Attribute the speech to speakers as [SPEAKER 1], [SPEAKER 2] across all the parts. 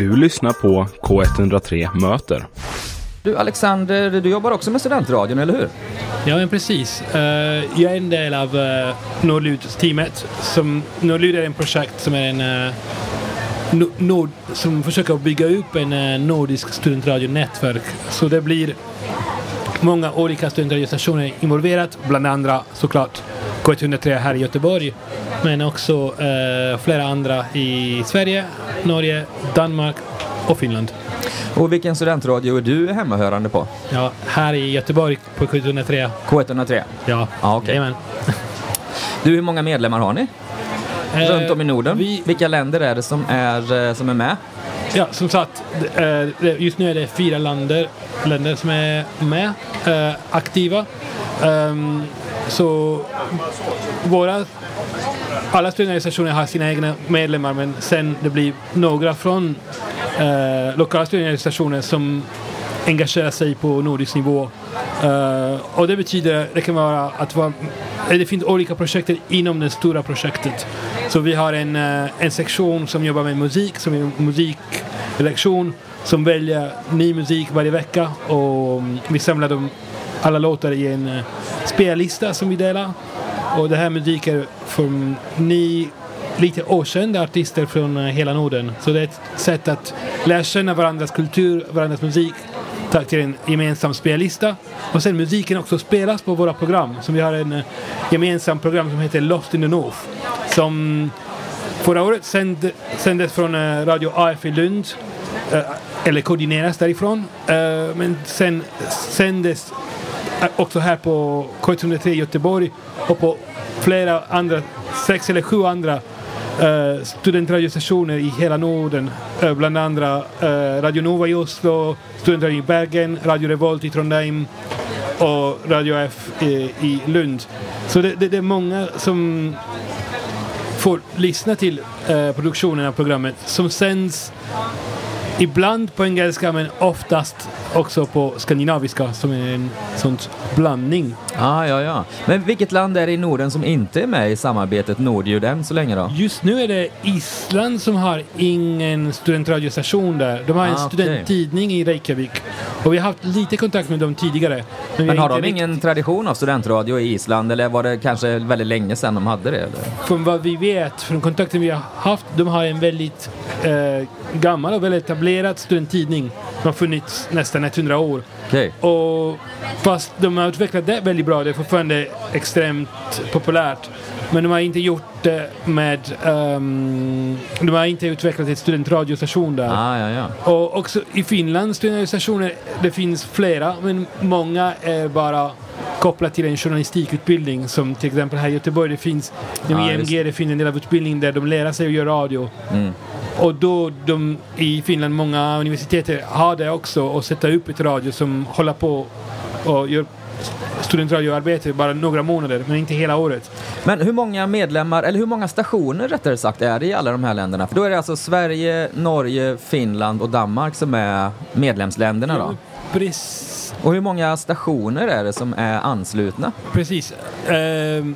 [SPEAKER 1] Du lyssnar på K103 Möter.
[SPEAKER 2] Du Alexander, du jobbar också med studentradion, eller hur?
[SPEAKER 3] Ja, men precis. Uh, jag är en del av uh, Nordlud-teamet. Nordlud är en projekt som är en uh, nord, som försöker bygga upp en uh, nordisk studentradionätverk. Så det blir många olika studentradiostationer involverat, bland andra såklart K103 här i Göteborg, men också uh, flera andra i Sverige, Norge, Danmark och Finland.
[SPEAKER 2] Och vilken studentradio är du hemmahörande på?
[SPEAKER 3] Ja, här i Göteborg på K103.
[SPEAKER 2] K103?
[SPEAKER 3] Ja,
[SPEAKER 2] ah. Okay. Du, hur många medlemmar har ni? Eh, Runt om i Norden? Vi... Vilka länder är det som är, eh, som är med?
[SPEAKER 3] Ja, som sagt, eh, just nu är det fyra länder, länder som är med, äh, aktiva. Um, så våra alla studentorganisationer har sina egna medlemmar men sen det blir några från eh, lokala studentorganisationer som engagerar sig på nordisk nivå. Uh, och det betyder, det kan vara att vara, det finns olika projekt inom det stora projektet. Så vi har en, uh, en sektion som jobbar med musik, som är en musiklektion som väljer ny musik varje vecka och um, vi samlar dem alla låtar i en uh, spellista som vi delar. Och det här musik för från ni lite okända artister från eh, hela Norden. Så det är ett sätt att lära känna varandras kultur, varandras musik ta till en gemensam spellista. Och sen musiken också spelas på våra program. Så vi har en eh, gemensam program som heter Lost in the North. Som förra året sänd, sändes från eh, Radio AF i Lund. eller koordineras därifrån. men sen sändes också här på K103 i Göteborg och på flera andra, sex eller sju andra eh, uh, studentradiostationer i hela Norden. Uh, bland andra uh, Radio Nova i Oslo, Studentradio i Bergen, Radio Revolt i Trondheim och Radio F i, i Lund. Så det, det, det, är många som får lyssna till produktionen av programmet som sänds ibland på engelska men oftast också på skandinaviska som är en sån blandning.
[SPEAKER 2] Ah, ja, ja. Men vilket land är det i Norden som inte är med i samarbetet Nordljud än så länge då?
[SPEAKER 3] Just nu är det Island som har ingen studentradiostation där. De har en ah, studenttidning okay. i Reykjavik. Och vi har haft lite kontakt med dem tidigare.
[SPEAKER 2] Men, men har de ingen tradition av studentradio i Island eller var det kanske väldigt länge sedan de hade det? Eller?
[SPEAKER 3] Från vad vi vet, från kontakten vi har haft, de har en väldigt eh, gammal och väldigt etablerad studenttidning. De har funnits nästan 100 år.
[SPEAKER 2] Okay.
[SPEAKER 3] Och fast de har utvecklat det väldigt bra, det är fortfarande extremt populärt. Men de har inte gjort det med... Um, de har inte utvecklat en studentradiostation där.
[SPEAKER 2] Ah, ja, ja.
[SPEAKER 3] Och också i Finland, studentradiostationer, det finns flera, men många är bara kopplat till en journalistikutbildning som till exempel här i Göteborg det finns inom ah, IMG det finns en del av utbildningen där de lär sig att göra radio.
[SPEAKER 2] Mm.
[SPEAKER 3] Och då de i Finland, många universitet har det också och sätta upp ett radio som håller på och gör studentradioarbete bara några månader, men inte hela året.
[SPEAKER 2] Men hur många medlemmar, eller hur många stationer rättare sagt, är det i alla de här länderna? För då är det alltså Sverige, Norge, Finland och Danmark som är medlemsländerna då?
[SPEAKER 3] precis.
[SPEAKER 2] Och hur många stationer är det som är anslutna?
[SPEAKER 3] Precis. Uh,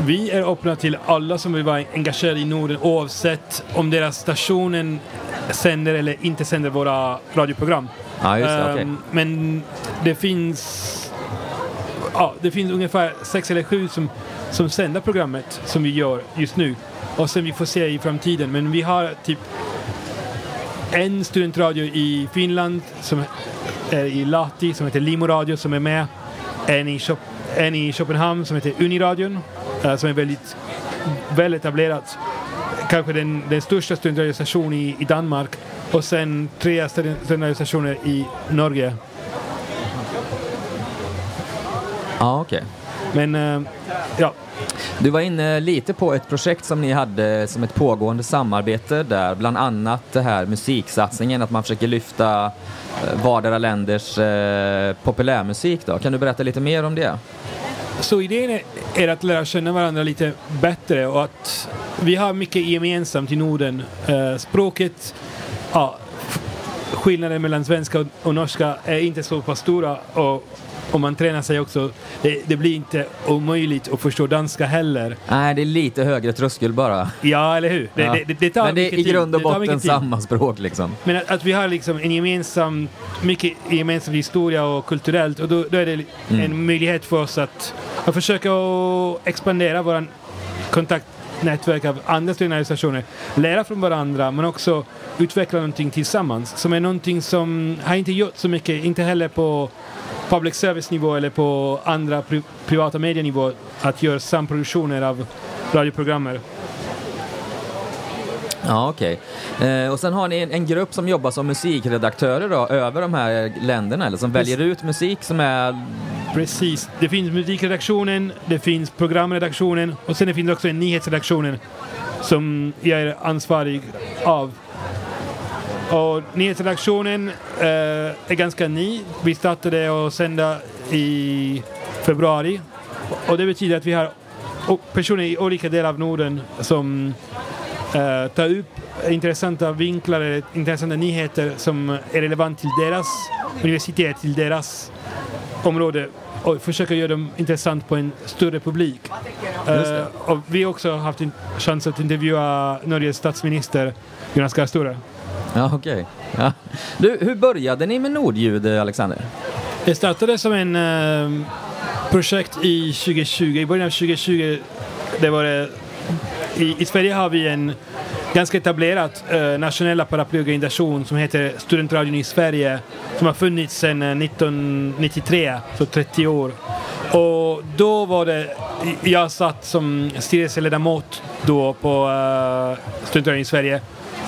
[SPEAKER 3] vi är öppna till alla som vill vara engagerade i Norden oavsett om deras stationen sänder eller inte sänder våra radioprogram.
[SPEAKER 2] Ah, just det, um, ehm, okay.
[SPEAKER 3] Men det finns ja, det finns ungefär sex eller sju som, som sänder programmet som vi gör just nu. Och sen vi får se i framtiden. Men vi har typ en studentradio i Finland som är i Lahti som heter Limo Radio som är med. En i, Köp en i Köpenhamn som heter Uniradion uh, som är väldigt väl etablerad. Kanske den, den största studentradiostationen i, i Danmark. Och sen tre studentradiostationer i Norge.
[SPEAKER 2] Ja, okej.
[SPEAKER 3] Okay. Men, uh, ja.
[SPEAKER 2] Du var inne lite på ett projekt som ni hade som ett pågående samarbete där, bland annat det här musiksatsningen, att man försöker lyfta eh, vardera länders eh, populärmusik då. Kan du berätta lite mer om det?
[SPEAKER 3] Så idén är att lära känna varandra lite bättre och att vi har mycket gemensamt i Norden. Eh, språket, ja, skillnaden mellan svenska och norska är inte så pass stora och om man tränar sig också, det, det blir inte omöjligt att förstå danska heller.
[SPEAKER 2] Nej, det är lite högre tröskel bara.
[SPEAKER 3] Ja, eller hur? Det,
[SPEAKER 2] Ja.
[SPEAKER 3] det, det, tar
[SPEAKER 2] Men det är i grund och botten samma språk liksom.
[SPEAKER 3] Men att, att vi har liksom en gemensam, mycket gemensam historia och kulturellt och då, då är det
[SPEAKER 2] Mm.
[SPEAKER 3] en möjlighet för oss att, att försöka expandera våra kontaktnätverk av andra studieorganisationer, lära från varandra men också utveckla någonting tillsammans som är någonting som har inte gjort så mycket, inte heller på public service-nivå eller på andra pri privata medienivå att göra samproduktioner av radioprogrammer.
[SPEAKER 2] Ja, okej. Eh, och sen har ni en, en grupp som jobbar som musikredaktörer då, över de här länderna, eller som väljer ut musik som är...
[SPEAKER 3] Precis. Det finns musikredaktionen, det finns programredaktionen och sen det finns också en nyhetsredaktionen som jag är ansvarig av. Och nyhetsredaktionen eh, är ganska ny. Vi startade att sända i februari och det betyder att vi har personer i olika delar av Norden som eh, tar upp intressanta vinklar eller intressanta nyheter som är relevant till deras universitet, till deras område och försöka göra dem intressant på en större publik. Eh, och vi har också haft en chans att intervjua Norges statsminister Jonas Gahr Støre.
[SPEAKER 2] Ja, okej. Ja. Du, hur började ni med Nordljud, Alexander?
[SPEAKER 3] Det startade som en eh, projekt i 2020. I början av 2020 det var det, i, I Sverige har vi en ganska etablerad eh, nationella paraplyorganisation som heter Studentradion i Sverige som har funnits sedan eh, 1993, så 30 år. Och då var det, jag satt som styrelseledamot då på eh, Studentradion i Sverige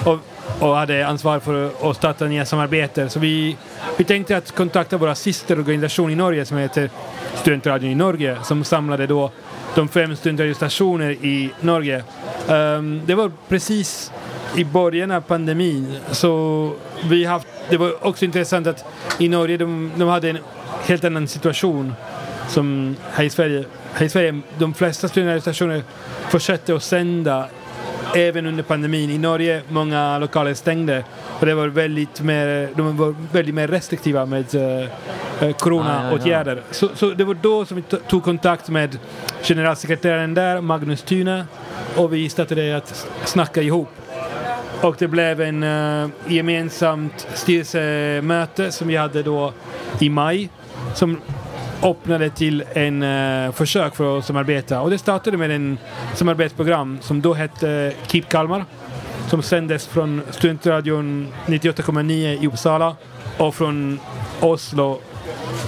[SPEAKER 3] och, och hade ansvar för att starta nya samarbeten. Så vi, vi tänkte att kontakta våra systerorganisation i Norge som heter Studentradion i Norge som samlade då de fem studentradiostationer i Norge. Ehm, det var precis i början av pandemin så vi haft, det var också intressant att i Norge de, de hade en helt annan situation som här i Sverige. Här i Sverige, de flesta studentradiostationer fortsatte att sända även under pandemin. I Norge, många lokaler stängde och det var väldigt mer, de var väldigt mer restriktiva med uh, coronaåtgärder. Så, så det var då som vi to- tog kontakt med generalsekreteraren där, Magnus Tyne, och vi startade att snacka ihop. Och det blev en uh, gemensamt styrelsemöte som vi hade då i maj som öppnade till en uh, försök för att samarbeta. Och det startade med en samarbetsprogram som då hette Keep Kalmar som sändes från Studentradion 98,9 i Uppsala och från Oslo.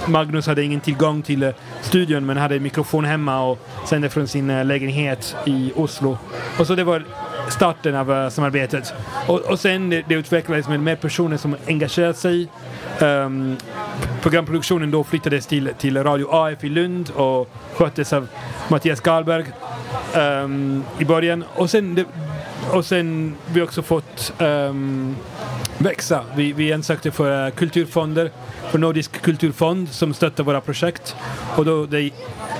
[SPEAKER 3] Magnus hade ingen tillgång till eh, studion men hade mikrofon hemma och sände från sin eh, lägenhet i Oslo. Och så det var starten av eh, samarbetet. Och, och sen det, det utvecklades med mer personer som engagerade sig. Um, programproduktionen då flyttades till, till Radio AF i Lund och sköttes av Mattias Karlberg um, i början. Och sen, det, och sen vi också fått um, växa. Vi, vi ansökte för eh, kulturfonder, för Nordisk kulturfond som stöttar våra projekt. Och då det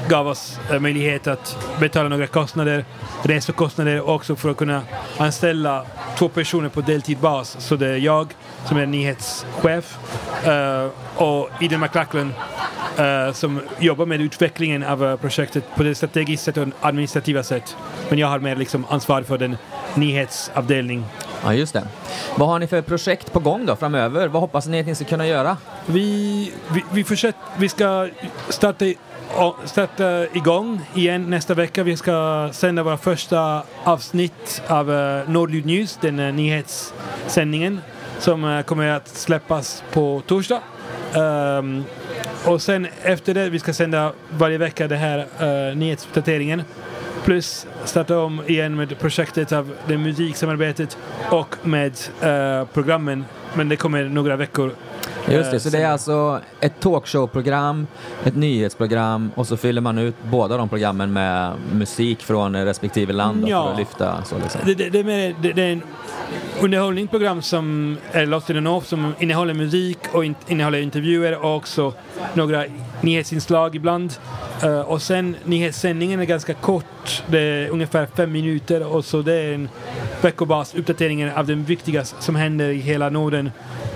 [SPEAKER 3] gav oss eh, möjlighet att betala några kostnader, resekostnader och också för att kunna anställa två personer på deltidbas. Så det är jag som är nyhetschef eh, och Ida McLachlan Uh, som jobbar med utvecklingen av uh, projektet på det strategiska sätt och administrativa sätt. Men jag har mer liksom ansvar för den nyhetsavdelning.
[SPEAKER 2] Ja, just det. Vad har ni för projekt på gång då framöver? Vad hoppas ni att ni ska kunna göra?
[SPEAKER 3] Vi, vi, vi, försöker, vi ska starta, starta igång igen nästa vecka. Vi ska sända våra första avsnitt av uh, Nordljud News, den uh, nyhetssändningen som eh, kommer att släppas på torsdag. Um, och sen efter det, vi ska sända varje vecka den här uh, nyhetsuppdateringen. Plus starta om igen med projektet av det musiksamarbetet och med eh, programmen. Men det kommer några veckor
[SPEAKER 2] Just det,
[SPEAKER 3] Eh,
[SPEAKER 2] så det är alltså ett talkshowprogram, ett nyhetsprogram och så fyller man ut båda de programmen med musik från respektive land
[SPEAKER 3] Ja.
[SPEAKER 2] för att lyfta så liksom.
[SPEAKER 3] Det, det, det, är det, det är en underhållningsprogram som är Lost in the North som innehåller musik och in, innehåller intervjuer och också några nyhetsinslag ibland. Eh, och sen nyhetssändningen är ganska kort, det är ungefär fem minuter och så det är en veckobas uppdateringen av det viktigaste som händer i hela Norden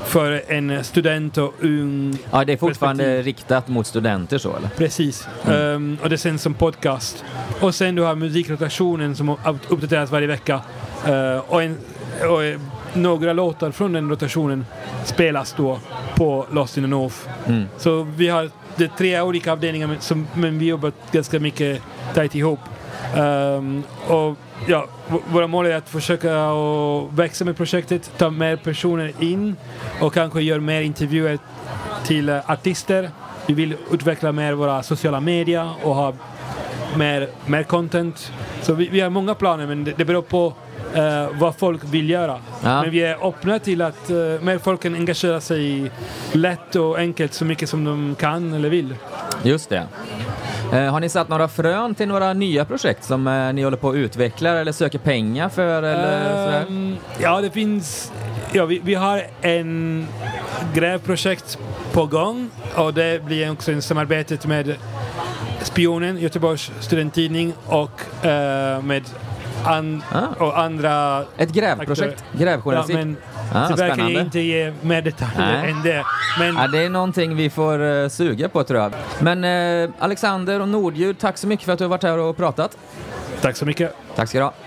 [SPEAKER 3] för en student och ung
[SPEAKER 2] Ja, det är fortfarande
[SPEAKER 3] perspektiv.
[SPEAKER 2] riktat mot studenter så eller?
[SPEAKER 3] Precis.
[SPEAKER 2] Mm.
[SPEAKER 3] Ehm, och det sänds som podcast. Och sen du har musikrotationen som up- uppdateras varje vecka. Eh, och, en, och några låtar från den rotationen spelas då på Lost in the North.
[SPEAKER 2] Mm.
[SPEAKER 3] Så vi har det är tre olika avdelningar som, men vi jobbar ganska mycket tajt ihop. Ehm, och ja, våra mål är att försöka växa med projektet, ta mer personer in och kanske göra mer intervjuer till eh, artister. Vi vill utveckla mer våra sociala medier och ha mer, mer content. Så vi, vi har många planer men det, det beror på eh, vad folk vill göra.
[SPEAKER 2] Ja.
[SPEAKER 3] Men vi är öppna till att uh, mer folk kan engagera sig lätt och enkelt så mycket som de kan eller vill.
[SPEAKER 2] Just det. Eh, har ni satt några frön till några nya projekt som eh, ni håller på att utveckla eller söker pengar för eller?
[SPEAKER 3] Ehm, ja, det finns... Ja, vi, vi har en grävprojekt på gång och det blir också en samarbete med Spionen, Göteborgs studenttidning och eh, med an,
[SPEAKER 2] Ah.
[SPEAKER 3] och andra
[SPEAKER 2] Ett grävprojekt? Grävjournalistik? Ah,
[SPEAKER 3] tyvärr kan jag
[SPEAKER 2] spännande.
[SPEAKER 3] inte ge mer detaljer än det. Men
[SPEAKER 2] Ja, det är någonting vi får uh, suga på tror jag. Men eh, Alexander och Nordljud, tack så mycket för att du har varit här och pratat.
[SPEAKER 3] tack så mycket.
[SPEAKER 2] Tack ska du ha.